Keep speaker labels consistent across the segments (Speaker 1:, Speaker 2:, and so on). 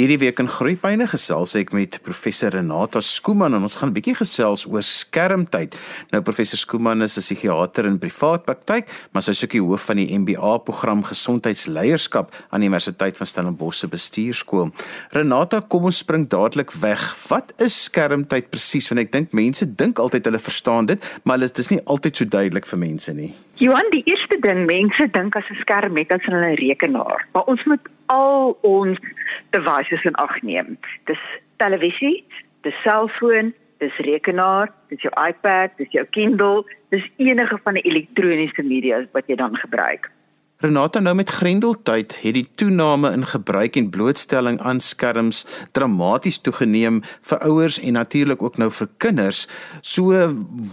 Speaker 1: Hierdie week in Groepyne gesels ek met professor Renata Skooman en ons gaan 'n bietjie gesels oor skermtyd. Nou professor Skooman is 'n psigiater in privaat praktyk, maar sy is ook die hoof van die MBA program Gesondheidsleierskap aan die Universiteit van Stellenbosch se bestuurskool. Renata, kom ons spring dadelik weg. Wat is skermtyd presies? Want ek dink mense dink altyd hulle verstaan dit, maar dit is nie altyd so duidelik vir mense nie.
Speaker 2: Johan, die eerste ding mense dink as 'n skerm het as hulle 'n rekenaar, maar ons moet al ons devices in ag neem. Dis televisie, dis selfoon, dis rekenaar, dis jou iPad, dis jou Kindle, dis enige van die elektroniese media wat jy dan gebruik.
Speaker 1: Renata nou met Grendeltyd het die toename in gebruik en blootstelling aan skerms dramaties toegeneem vir ouers en natuurlik ook nou vir kinders. So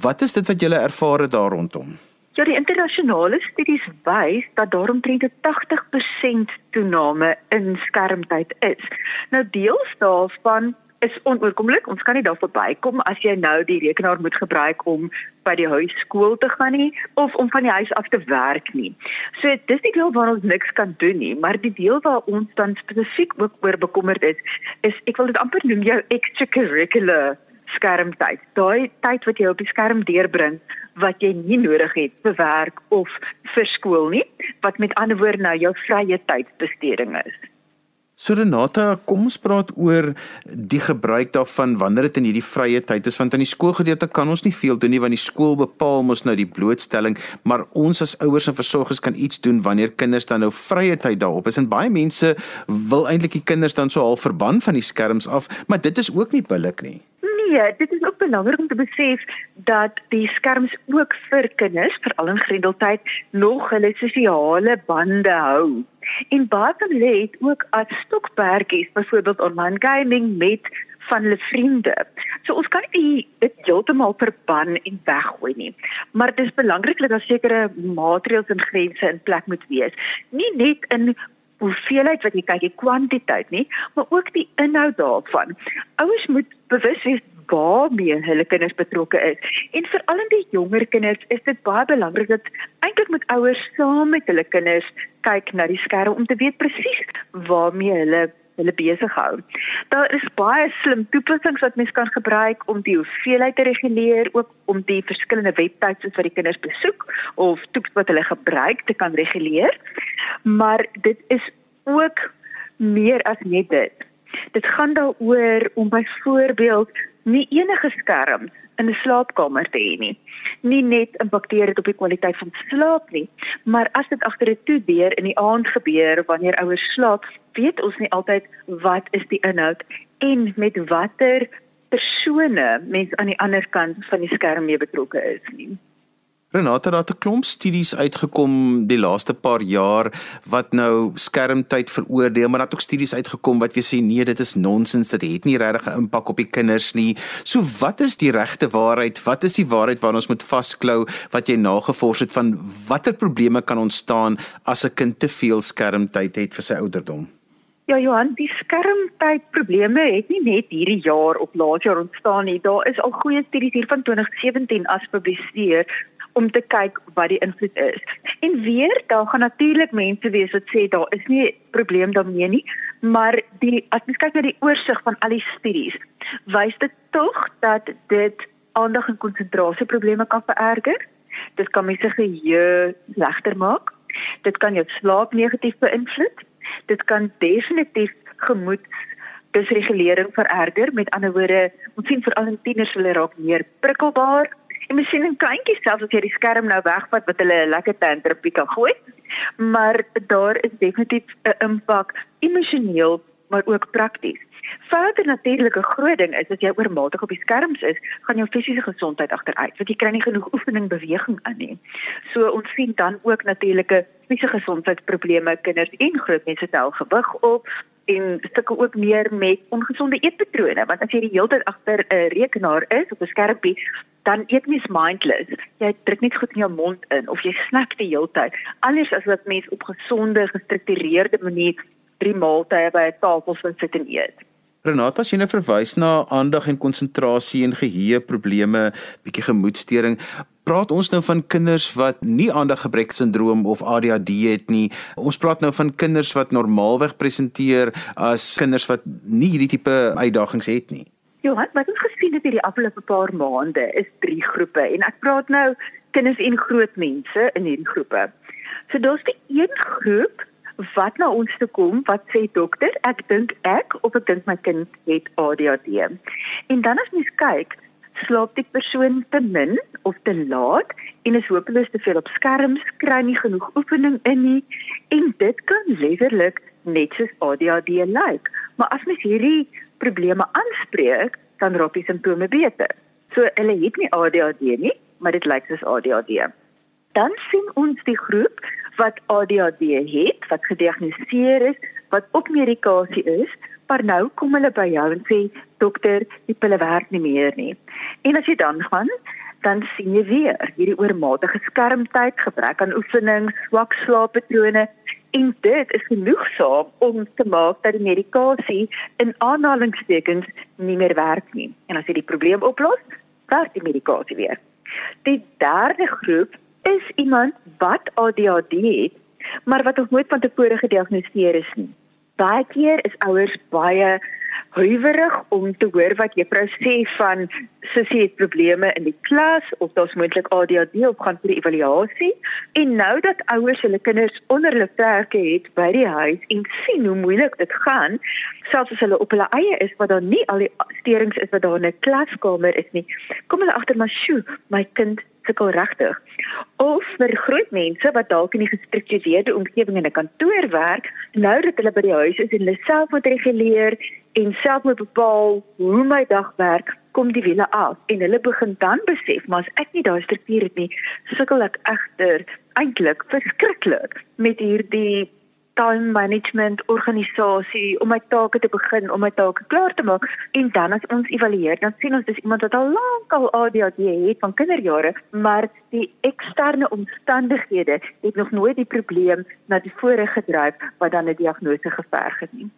Speaker 1: wat is dit wat julle ervaar het daar rondom?
Speaker 2: Ja, die internasionale studies wys dat daar omtrent 'n 80% toename in skermtyd is. Nou deels daarvan is onoorkomlik. Ons kan nie daar verbykom as jy nou die rekenaar moet gebruik om by die huis skool te gaan nie of om van die huis af te werk nie. So dis nie deel waar ons niks kan doen nie, maar die deel waar ons dan spesifiek ook oor bekommerd is, is ek wil dit amper noem jou extracurricular skermtyd. Daai tyd wat jy op die skerm deurbring wat jy nie nodig het vir werk of vir skool nie, wat met ander woorde nou jou vrye tydsbesteding is.
Speaker 1: So Renata, kom ons praat oor die gebruik daarvan wanneer dit in hierdie vrye tyd is want aan die skoolgedeelte kan ons nie veel doen nie want die skool bepaal mos nou die blootstelling, maar ons as ouers en versorgers kan iets doen wanneer kinders dan nou vrye tyd daarop is en baie mense wil eintlik die kinders dan so half verban van die skerms af, maar dit is ook nie billik nie.
Speaker 2: Nee, dit is ook belangrik om te besef dat die skerms ook vir kinders, veral in grendeltyd, nog hulle sosiale bande hou. En baie van hulle het ook as stokperdjies, byvoorbeeld online gaming met van hulle vriende. So ons kan nie dit heeltemal verban en weggooi nie. Maar dit is belangrik dat daar sekere maatreëls en grense in plek moet wees. Nie net in hoeveelheid wat jy kyk, die kwantiteit nie, maar ook die inhoud daarvan. Ouers moet bewus wees waarmee hulle kinders betrokke is. En vir al die jonger kinders is dit baie belangrik dat eintlik met ouers saam met hulle kinders kyk na die skerm om te weet presies waarmee hulle hulle besig hou. Daar is baie slim toepassings wat mens kan gebruik om die hoeveelheid te reguleer, ook om die verskillende webtuiste wat die kinders besoek of toeps wat hulle gebruik te kan reguleer. Maar dit is ook meer as net dit. Dit gaan daaroor om byvoorbeeld nie enige skerms in 'n slaapkamer te hê nie. Nie net impakteer dit op die kwaliteit van slaap nie, maar as dit agter 'n toedeur in die aand gebeur wanneer ouers slaap, weet ons nie altyd wat is die inhoud en met watter persone mens aan die ander kant van die skerm mee betrokke is nie.
Speaker 1: Renata het 'n klomp studies uitgekom die laaste paar jaar wat nou skermtyd veroordeel, maar dat ook studies uitgekom wat jy sê nee, dit is nonsens, dit het nie regtig 'n impak op die kinders nie. So wat is die regte waarheid? Wat is die waarheid waarna ons moet vasklou wat jy nagevors het van watter probleme kan ontstaan as 'n kind te veel skermtyd het vir sy ouderdom?
Speaker 2: Ja Johan, die skermtyd probleme het nie net hierdie jaar op laas jaar ontstaan nie. Daar is al goeie studies hier van 2017 as gepubliseer om te kyk wat die invloed is. En weer, daar gaan natuurlik mense wees wat sê daar is nie probleem daarmee nie, maar die as jy kyk na die oorsig van al die studies, wys dit tog dat dit aandag en konsentrasie probleme kan vererger. Dit kan mense geheue slegter maak. Dit kan jou slaap negatief beïnvloed. Dit kan definitief gemoed disregulering vererger. Met ander woorde, ons sien veral in tieners hulle raak meer prikkelbaar, En miskien 'n kleintjie selfs as jy die skerm nou wegvat wat hulle 'n lekker tantrumpie kan gooi. Maar daar is definitief 'n impak emosioneel maar ook prakties. Verder natuurlike groot ding is as jy oormatig op die skerms is, gaan jou fisiese gesondheid agteruit want jy kry nie genoeg oefening beweging aan nie. So ons sien dan ook natuurlike fisiese gesondheidsprobleme kinders en groot mense tel gewig op en sukkel ook meer met ongesonde eetpatrone want as jy die hele tyd agter 'n rekenaar is op 'n skermpie dan eet mens mindless. Jy druk net goed in jou mond in of jy snack die hele tyd. Anders as wat mens op gesonde, gestruktureerde manier drie maaltye by 'n tafel sit en eet.
Speaker 1: Renata, as jy nou verwys na aandag en konsentrasie en geheue probleme, bietjie gemoedstoring, praat ons nou van kinders wat nie aandaggebrek sindroom of ADHD het nie. Ons praat nou van kinders wat normaalweg presenteer as kinders wat nie hierdie tipe uitdagings het nie.
Speaker 2: Johan, wat ons gesien het hierdie afgelope paar maande is drie groepe en ek praat nou kinders en groot mense in hierdie groepe. So daar's die een groep wat na ons toe kom wat sê dokter, ek dink ek of ek dink my kind het ADHD. En dan as mens kyk, slaap die persoon te min of te laat en is hopeloos te veel op skerms, kry nie genoeg oefening in nie en dit kan letterlik net soos ADHD lyk. Maar as mens hierdie probleme aanspreek, dan raak die simptome beter. So hulle het nie ADHD nie, maar dit lyk soos ADHD. Dan sien ons die groep wat ADHD het, wat gediagnoseer is, wat op medikasie is, maar nou kom hulle by jou en sê dokter, die pille werk nie meer nie. En as jy dan gaan, dan sien jy weer hierdie oormatige skermtyd, gebrek aan oefening, swak slaappatrone en dit is genoegsaam om te maak dat die medikasie in aanhalingstekens nie meer werk nie. En as jy die probleem oplos, werk die medikasie weer. Die derde groep is iemand wat ADHD het, maar wat nog nooit van tevore gediagnoseer is nie. Baie keer is ouers baie huiwerig om te hoor wat juffrou sê van sussie het probleme in die klas of daar's moontlik ADHD of gaan vir die evaluasie. En nou dat ouers hulle kinders onder hulle plekke het by die huis en sien hoe moeilik dit gaan selfs as hulle op hulle eie is wat daar nie al die sterings is wat daar in 'n klaskamer is nie kom hulle agter maar sjoe my kind sukkel regtig. Of vir groot mense wat dalk in 'n gestruktureerde omgewing in 'n kantoor werk, nou dat hulle by die huis is en hulle self moet reguleer en self moet bepaal hoe my dag werk, kom die wiele af en hulle begin dan besef, maar as ek nie daai struktuur het nie, sukkel ek egter eintlik verskriklik met hierdie time management organisasie om my take te begin om my take klaar te maak en dan as ons evalueer dan sien ons dis iemand wat al lank al ADHD het van kinderjare maar die eksterne omstandighede het nog nooit die probleem na die vore gedryf wat dan 'n diagnose geverg het nie.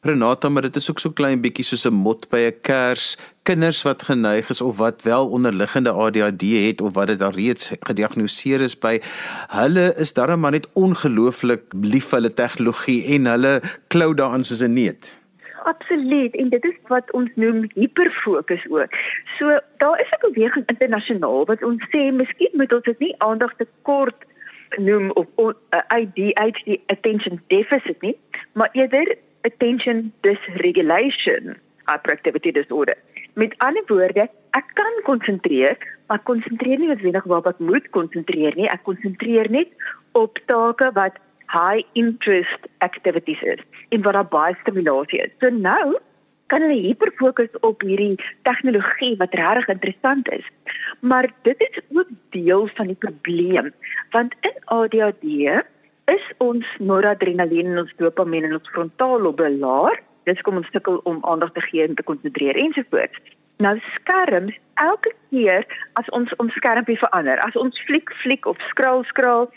Speaker 1: Renata, maar dit is ook so klein bietjie soos 'n mot by 'n kers. Kinders wat geneig is of wat wel onderliggende ADHD het of wat dit al reeds gediagnoseer is by, hulle is darem maar net ongelooflik lief vir hulle tegnologie en hulle klou daaraan soos 'n neet.
Speaker 2: Absoluut en dit is wat ons noem hiperfokus ook. So daar is 'n beweging internasionaal wat ons sê miskien moet ons dit nie aandag te kort noem of ADHD attention deficit nie, maar eerder attention dysregulation hyperactivity disorder. Met ander woorde, ek kan konsentreer, maar konsentreer nie noodwendig waarop ek moet konsentreer nie. Ek konsentreer net op take wat high interest activities is en waar daar baie stimulasie is. So nou kan hulle hiperfokus op hierdie tegnologie wat regtig interessant is. Maar dit is ook deel van die probleem, want in ADHD is ons noradrenalien en ons dopamien en ons frontaallobe laag. Dis kom ons sukkel om aandag te gee en te konsentreer ensovoorts. Nou skerms elke keer as ons ons skermpie verander, as ons fliek fliek of skraal skraal,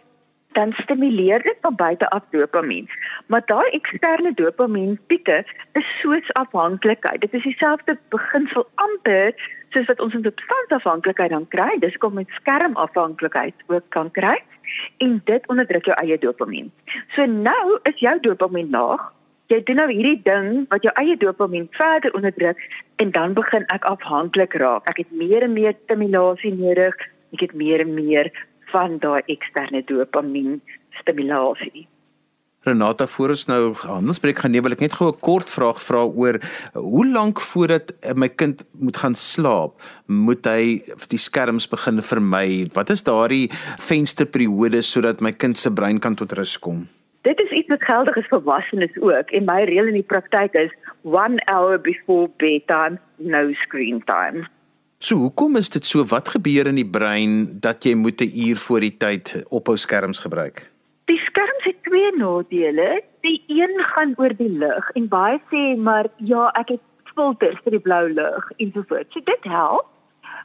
Speaker 2: dan stimuleer dit van buite af dopamien. Maar daai eksterne dopamien pieke is soos afhanklikheid. Dit is dieselfde beginsel amper soos wat ons in substansafhanklikheid dan kry. Dis kom met skermafhanklikheid ook kan kry en dit onderdruk jou eie dopamien. So nou is jou dopamien laag. Jy doen nou hierdie ding wat jou eie dopamien verder onderdruk en dan begin ek afhanklik raak. Ek het meer en meer stimulasie nodig. Ek het meer en meer van daai eksterne dopamien stimulasie.
Speaker 1: Renata voor ons nou handelspreek gaan neem wil ek net gou 'n kort vraag vra oor hoe lank voordat my kind moet gaan slaap moet hy die skerms begin vermy? Wat is daardie vensterperiode sodat my kind se brein kan tot rus kom?
Speaker 2: Dit is iets wat geldig is vir volwassenes ook en my reël in die praktyk is 1 hour before bedtime no screen time.
Speaker 1: So hoekom is dit so? Wat gebeur in die brein dat jy moet 'n uur voor die tyd ophou skerms gebruik
Speaker 2: Die skerms het twee nadele. Die een gaan oor die lig en baie sê maar ja, ek het filters vir die blou lig en so voort. So dit help.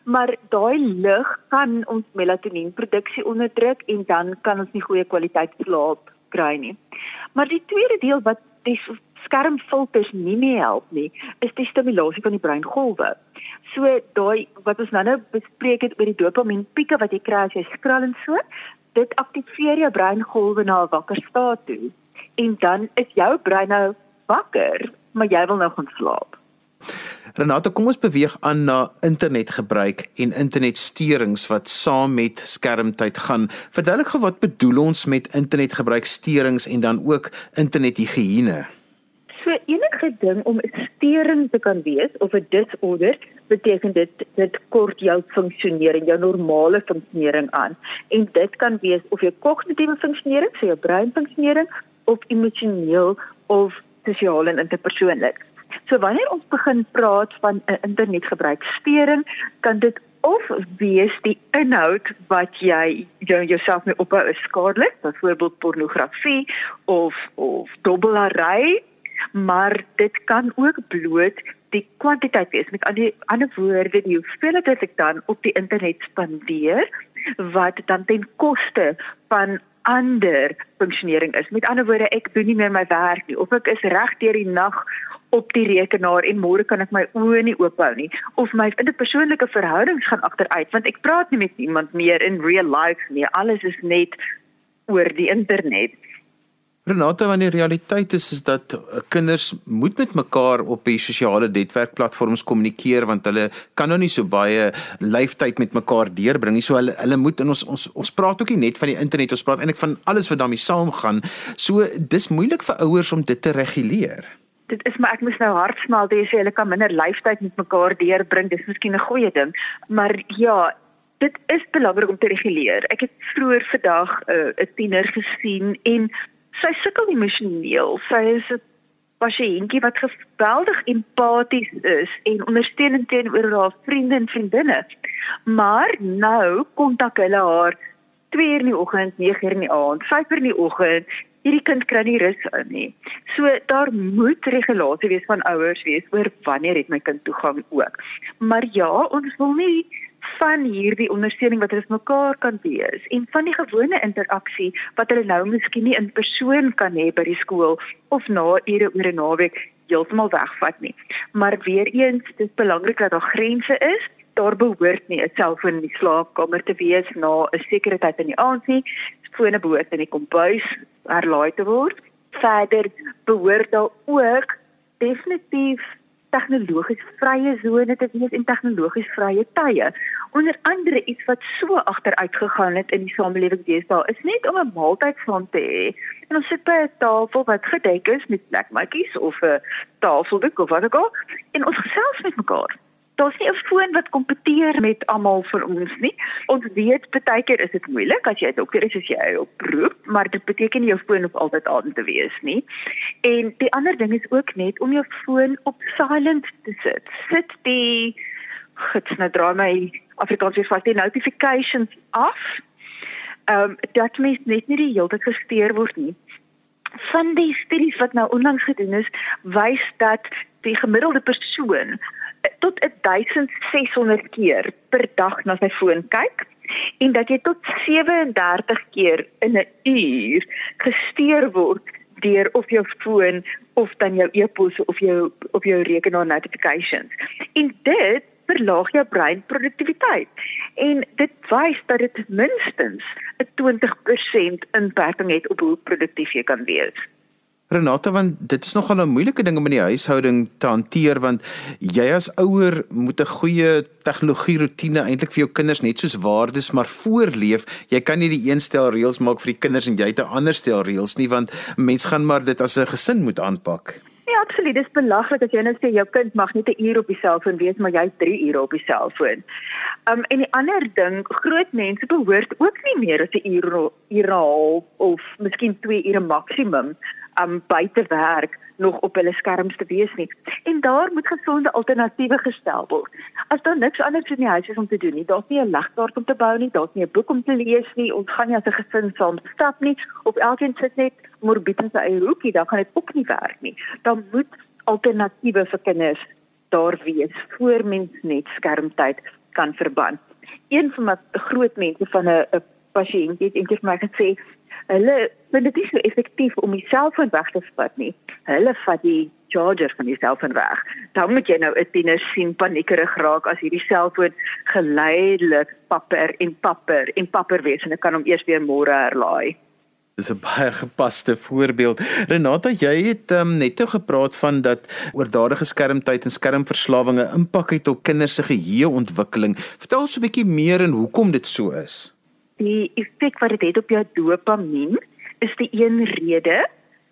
Speaker 2: Maar daai lig kan ons melatonienproduksie onderdruk en dan kan ons nie goeie kwaliteit slaap kry nie. Maar die tweede deel wat die skermfilters nie meer help nie, is die stimulasie van die breingolwe. So daai wat ons nou-nou bespreek het oor die dopamienpieke wat jy kry as jy skrol en so, dit aktiveer jou breingolwe na 'n wakker staat toe. En dan is jou brein nou wakker, maar jy wil nou gaan slaap.
Speaker 1: Renate, kom ons beweeg aan na internetgebruik en internetsteurings wat saam met skermtyd gaan. Verduidelik gou wat bedoel ons met internetgebruiksteurings en dan ook internethigiëne?
Speaker 2: So enige ding om 'n steuring te kan wees of 'n disorder beteken dit dit kort jou funksionering, jou normale funksionering aan. En dit kan wees of jou kognitiewe funksionering, so jou breinfunksionering of emosioneel of sosiaal en interpersoonlik. So wanneer ons begin praat van 'n internetgebruiksteuring, kan dit of wees die inhoud wat jy jou jouself mee ophou is skadelik, byvoorbeeld pornografie of of dobbelary, maar dit kan ook bloot die kwantiteit wees. Met ander ander woorde, die hoeveelheid wat ek dan op die internet spandeer wat dan ten koste van ander funksionering is. Met ander woorde, ek doen nie meer my werk nie of ek is reg deur die nag op die rekenaar en môre kan ek my oë nie oophou nie of my interpersoonlike verhoudings gaan agteruit want ek praat nie met iemand meer in real life nie alles is net oor die internet
Speaker 1: Renata wanneer realiteit is is dat eh, kinders moet met mekaar op die sosiale netwerkplatforms kommunikeer want hulle kan nou nie so baie lyftyd met mekaar deurbring nie so hulle hulle moet in ons ons ons praat ook nie net van die internet ons praat eintlik van alles wat daarmee saamgaan so dis moeilik vir ouers om dit te reguleer
Speaker 2: dit is maar ek moet nou hartsmal hê sê hulle kan minder lyftyd met mekaar deurbring. Dis miskien 'n goeie ding, maar ja, dit is belangrik om te reguleer. Ek het vroeër vandag uh, 'n uh, tiener gesien en sy sukkel emosioneel. Sy is 'n pasiëntjie wat geweldig empaties is en ondersteunend teenoor haar vriende en vriendinne. Maar nou kontak hulle haar 2 uur in die oggend, 9 uur in die aand, 5 uur in die oggend hierdie kind kry nie rus in nie. So daar moet regulasie wees van ouers wees oor wanneer het my kind toegang ook. Maar ja, ons wil nie van hierdie ondersteuning wat hulle mekaar kan wees en van die gewone interaksie wat hulle nou miskien nie in persoon kan hê by die skool of na ure oor 'n naweek heeltemal wegvat nie. Maar weer eens, dit is belangrik dat daar grense is. Daar behoort nie 'n selfoon in die slaapkamer te wees na 'n sekere tyd in die aand nie fone behoort in die kombuis herlaai te word. Verder behoort daar ook definitief tegnologies vrye sone te wees en tegnologies vrye tye. Onder andere iets wat so agteruit gegaan het in die samelewing deesdae is net om 'n maaltyd saam te hê. En ons sit by 'n tafel wat gedek is met plekmatjies of 'n tafeldoek of wat ook al en ons gesels met mekaar daar's nie 'n foon wat kompeteer met almal vir ons nie. Ons weet baie keer is dit moeilik as jy 'n dokter is as jy op beroep, maar dit beteken nie jou foon hoef altyd aan te wees nie. En die ander ding is ook net om jou foon op silent te sit. Sit die gits nou draai my Afrikaans weer vas die notifications af. Ehm um, dat mens net nie die hele tyd gesteer word nie. Van die studies wat nou onlangs gedoen is, wys dat die gemiddelde persoon tot 1600 keer per dag na sy foon kyk en dat jy tot 37 keer in 'n uur gesteer word deur of jou foon of dan jou e-pos of jou of jou rekenaar notifications. En dit verlaag jou breinproduktiwiteit. En dit wys dat dit minstens 'n 20% impak het op hoe produktief jy kan wees.
Speaker 1: Renata want dit is nogal 'n moeilike ding om in die huishouding te hanteer want jy as ouer moet 'n goeie tegnologie rotine eintlik vir jou kinders net soos waardes maar voorleef. Jy kan nie die een stel reëls maak vir die kinders en jy 'n ander stel reëls nie want mens gaan maar dit as 'n gesin moet aanpak.
Speaker 2: Ja, absoluut. Dit is belaglik as jy nou sê jou kind mag net 'n uur op die selfoon wees, maar jy 3 ure op die selfoon. Um en die ander ding, groot mense behoort ook nie meer as 'n uur uur of miskien 2 ure maksimum um buite werk nog op hulle skerms te wees nie. En daar moet gesonde alternatiewe gestel word. As daar niks anders in die huis is om te doen nie, daar's nie 'n legkaart om te bou nie, daar's nie 'n boek om te lees nie, ons gaan nie as 'n gesin saam stap nie, of elkeen sit net morbied in sy eie hoekie, dan gaan dit ook nie werk nie. Dan moet alternatiewe vir kinders daar wees voor mens net skermtyd kan verban. Een van my groot mense van 'n pasiënt het eendag vir my gesê Hulle vind dit nie so effektief om die selfoon weg te vat nie. Hulle vat die charger van die selfoon weg. Dan moet jy nou 'n tiener sien paniekerig raak as hierdie selfoon geleidelik papper en papper en papper wees en ek kan hom eers weer môre herlaai.
Speaker 1: Dis 'n baie gepaste voorbeeld. Renata, jy het um, net toe gepraat van dat oordadige skermtyd en skermverslawing 'n impak het op kinders se geheueontwikkeling. Vertel ons 'n bietjie meer en hoekom dit so is.
Speaker 2: Die effek wat dit het op jou dopamien is die een rede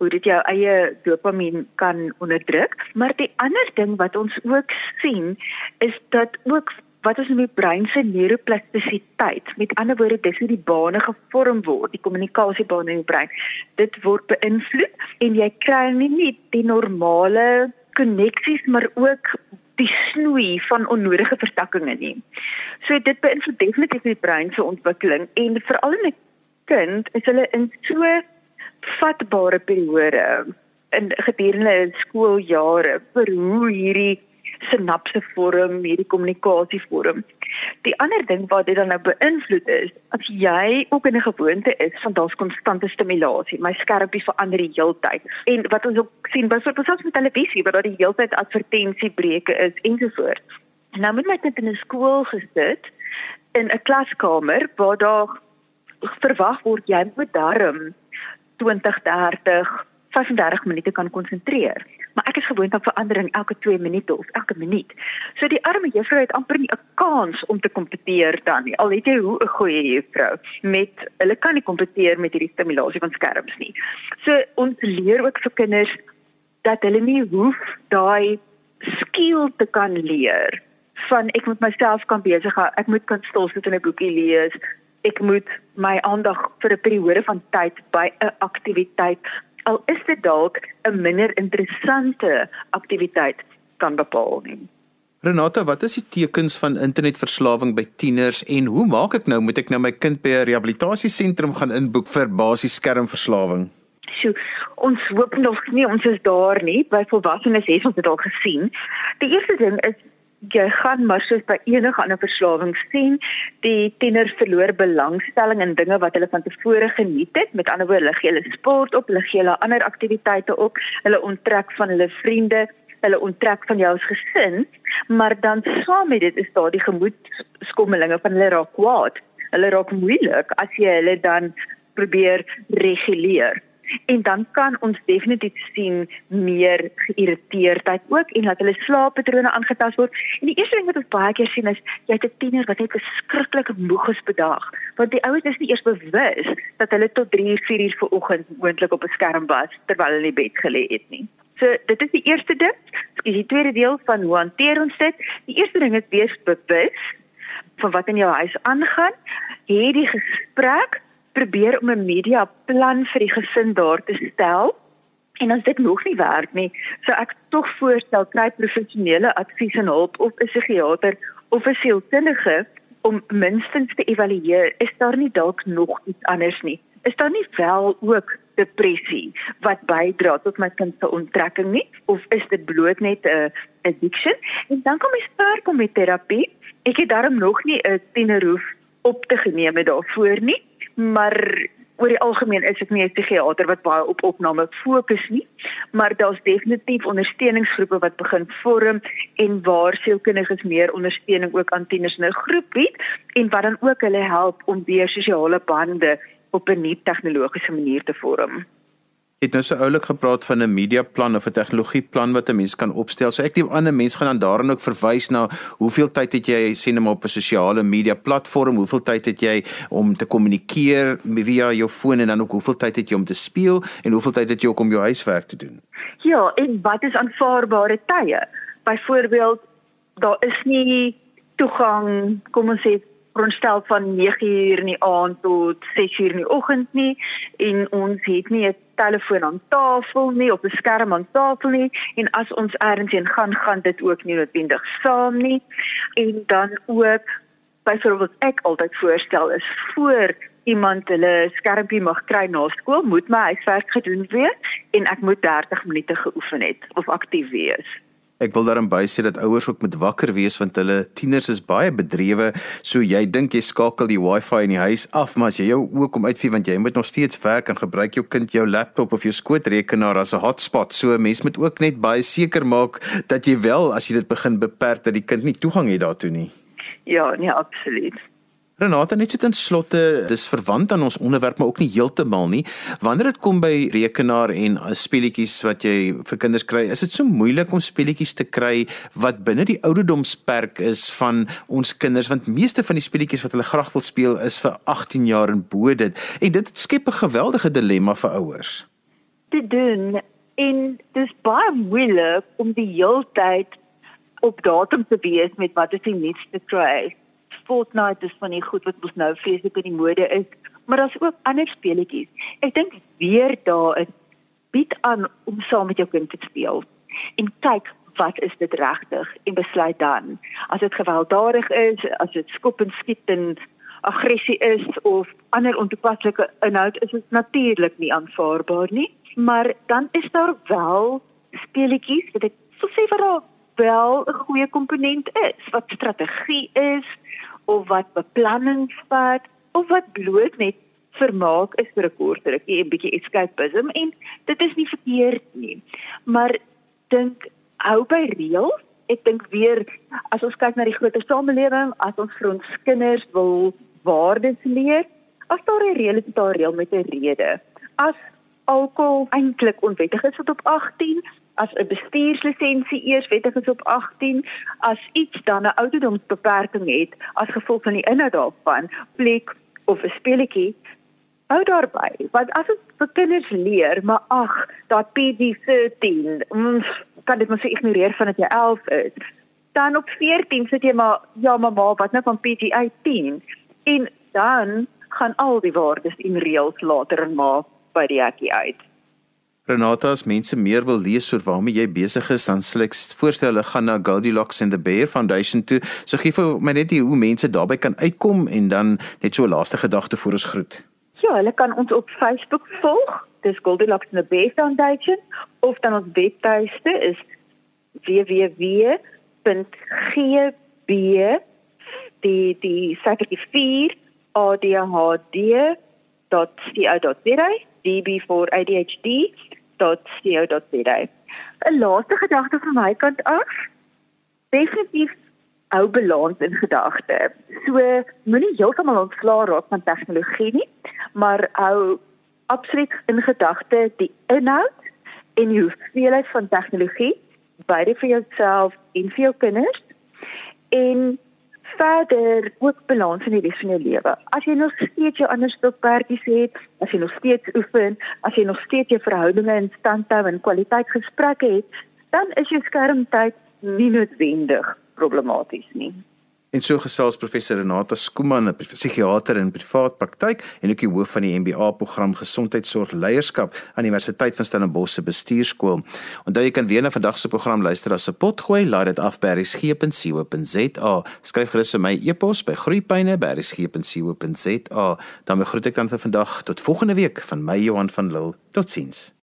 Speaker 2: hoe dit jou eie dopamien kan onderdruk, maar die ander ding wat ons ook sien is dat ook wat is in die brein se neuroplastisiteit? Met ander woorde, dis hoe die bane gevorm word, die kommunikasiebane in die brein. Dit word beïnvloed en jy kry nie net die normale koneksies maar ook die snoei van onnodige vertakkings nie. So dit beïnvloed definitief die brein se ontwikkeling en veral in 'n kind is hulle in so vatbare periode in gedurende skooljare vir hoe hierdie sinapse vorm, hierdie kommunikasie vorm. Die ander ding wat dit dan nou beïnvloed is, as jy ook in 'n gewoonte is van daar's konstante stimulasie, my skermpie verander die heeltyd. En wat ons ook sien byvoorbeeld selfs met televisie waar daar die heeltyd advertensiebreuke is ensovoorts. Nou moet my kind in 'n skool gesit in 'n klaskamer waar daar verwag word jy moet darm 20, 30 35 minute kan konsentreer maar ek is gewoond aan verandering elke 2 minute of elke minuut. So die arme juffrou het amper nie 'n kans om te kompeteer dan nie. Al het jy hoe 'n goeie juffrou met hulle kan nie kompeteer met hierdie stimulasie van skerms nie. So ons leer ook vir kinders dat hulle nie hoef daai skill te kan leer van ek moet myself kan besig hou. Ek moet kan stil sit en 'n boekie lees. Ek moet my aandag vir 'n periode van tyd by 'n aktiwiteit al is dit dalk 'n minder interessante aktiwiteit kan bepaal nie.
Speaker 1: Renata, wat is die tekens van internetverslawing by tieners en hoe maak ek nou moet ek nou my kind by 'n rehabilitasiesentrum gaan inboek vir basiese skermverslawing?
Speaker 2: Sjoe, ons hoop nog nie ons is daar nie. By volwassenes het ons dit al gesien. Die eerste ding is jy gaan maar soos by enige ander verslawing sien, die tieners verloor belangstelling in dinge wat hulle van tevore geniet het. Met ander woorde, hulle gee hulle sport op, hulle gee hulle ander aktiwiteite op, hulle onttrek van hulle vriende, hulle onttrek van jou as gesin, maar dan saam met dit is daar die gemoedskommelinge van hulle raak kwaad. Hulle raak moeilik as jy hulle dan probeer reguleer en dan kan ons definitief sien meer geïrriteerdheid ook en dat hulle slaappatrone aangetast word. En die eerste ding wat ons baie keer sien is jy het 'n tiener wat net beskruiklik moeg is bedag, want die ouers is nie eers bewus dat hulle tot 3 uur 4 uur vanoggend moontlik op 'n skerm was terwyl hulle in die bed gelê het nie. So dit is die eerste ding. Dis die tweede deel van hoe hanteer ons dit? Die eerste ding is wees bewus van wat in jou huis aangaan. Hê die gesprek probeer om 'n media plan vir die gesin daar te stel. En as dit nog nie werk nie, sou ek tog voorstel kry professionele advies en hulp of 'n psigiater of 'n sielkundige om minstens te evalueer is daar nie dalk nog iets anders nie. Is daar nie wel ook depressie wat bydra tot my kind se onttrekking nie of is dit bloot net 'n addiction? En dan kom jy sterk om met terapie. Ek het daarom nog nie 'n tienerhoef op te geneem het daarvoor nie maar oor die algemeen is ek nie 'n psigiater wat baie op opname fokus nie, maar daar's definitief ondersteuningsgroepe wat begin vorm en waar sielkundiges meer ondersteuning ook aan tieners in 'n groep bied en wat dan ook hulle help om weer sosiale bande op 'n nuwe tegnologiese manier te vorm
Speaker 1: het nou so oulik gepraat van 'n media plan of 'n tegnologieplan wat 'n mens kan opstel. So ek dink ander mense gaan dan daarin ook verwys na hoeveel tyd het jy sien hom op 'n sosiale media platform, hoeveel tyd het jy om te kommunikeer via jou foon en dan ook hoeveel tyd het jy om te speel en hoeveel tyd het jy ook om jou huiswerk te doen.
Speaker 2: Ja, en wat is aanvaarbare tye? Byvoorbeeld, daar is nie toegang, kom ons sê rondstel van 9 uur in die aand tot 6 uur in die oggend nie en ons het nie 'n telefoon aan tafel nie op 'n skerm aan tafel nie en as ons ergens heen gaan gaan dit ook nie noodwendig saam nie. En dan ook byvoorbeeld ek altyd voorstel is voor iemand hulle skermpie mag kry na skool moet my huiswerk gedoen wees en ek moet 30 minute geoefen het of aktief wees
Speaker 1: Ek wil daarin by sê dat ouers ook moet wakker wees want hulle tieners is baie bedrewe. So jy dink jy skakel die wifi in die huis af, maar as jy jou oë kom uitvee want jy moet nog steeds werk en gebruik jou kind jou laptop of jou skootrekenaar as 'n hotspot. So 'n mens moet ook net baie seker maak dat jy wel as jy dit begin beperk dat die kind nie toegang het daartoe nie.
Speaker 2: Ja, nee, absoluut.
Speaker 1: Renata net so ten slotte, dis verwant aan ons onderwerp maar ook nie heeltemal nie. Wanneer dit kom by rekenaar en uh, speletjies wat jy vir kinders kry, is dit so moeilik om speletjies te kry wat binne die ouderdomsperk is van ons kinders want meeste van die speletjies wat hulle graag wil speel is vir 18 jaar en bo dit. En dit skep 'n geweldige dilemma vir ouers.
Speaker 2: Te doen en dis baie moeilik om die heeltyd op datum te wees met wat is die nuutste kry. Fortnite is van die goed wat ons nou vreeslik in die mode is, maar daar's ook ander speletjies. Ek dink weer daar is bied aan om saam met jou kind te speel. En kyk wat is dit regtig en besluit dan. As dit gewelddadig is, as dit skop en skiet en aggressie is of ander ontoepaslike inhoud, is dit natuurlik nie aanvaarbaar nie. Maar dan is daar wel speletjies wat ek sou sê vir wel 'n goeie komponent is wat strategie is of wat beplanning vat of wat bloot net vermaak is vir 'n kort rukkie 'n bietjie escapism en dit is nie verkeerd nie. Maar dink hou by reëls ek dink weer as ons kyk na die groter samelewing as ons vir ons kinders wil waardes leer as daar 'n reël is daar reël met 'n rede. As alkohol eintlik onwettig is tot op 18 as 'n bestuurslisensie eers wettig is op 18 as iets dan 'n ouderdomsbeperking het as gevolg van die inhoud daarvan plek of 'n speletjie hou daarby want as dit vir kinders leer maar ag dat PG13 ons kan dit mos ignoreer van dat jy 11 is dan op 14 sit jy maar ja mamma wat nou van PG18 en dan gaan al die waardes en reëls later en maar by die hekkie uit
Speaker 1: Renata, as mense meer wil lees oor waarmee jy besig is, dan sal ek voorstel hulle gaan na Goldilocks and the Bear Foundation toe. So gee vir my net die hoe mense daarby kan uitkom en dan net so 'n laaste gedagte vir ons groet.
Speaker 2: Ja, hulle kan ons op Facebook volg. Dis Goldilocks and the Bear Foundation of dan ons webtuiste is www.gb die die syfertjie 4 adhd.co.za DB for ADHD www.co.za. 'n Laaste gedagte van my kant af. Definitief hou balans in gedagte. So moenie heeltemal ontslae raak van tegnologie nie, maar hou absoluut in gedagte die inhoud en die hoeveelheid van tegnologie beide vir jouself en vir jou kinders. En verder ook balans in die res van jou lewe. As jy nog steeds jou ander stokperdjies het, as jy nog steeds oefen, as jy nog steeds jou verhoudinge in stand hou en kwaliteit gesprekke het, dan is jou skermtyd nie noodwendig problematies nie.
Speaker 1: En so gesels professor Renata Skooman, 'n psigiater in privaat praktyk en ook die hoof van die MBA program Gesondheidsorg Leierskap aan Universiteit van Stellenbosch se bestuurskool. Onthou jy kan weer na vandag se program luister as 'n potgooi, laai dit af by resgep.co.za. Skryf gerus vir my e-pos by groeipyne@resgep.co.za. Dan groet ek dan vir vandag tot volgende week van my Johan van Lille. Totsiens.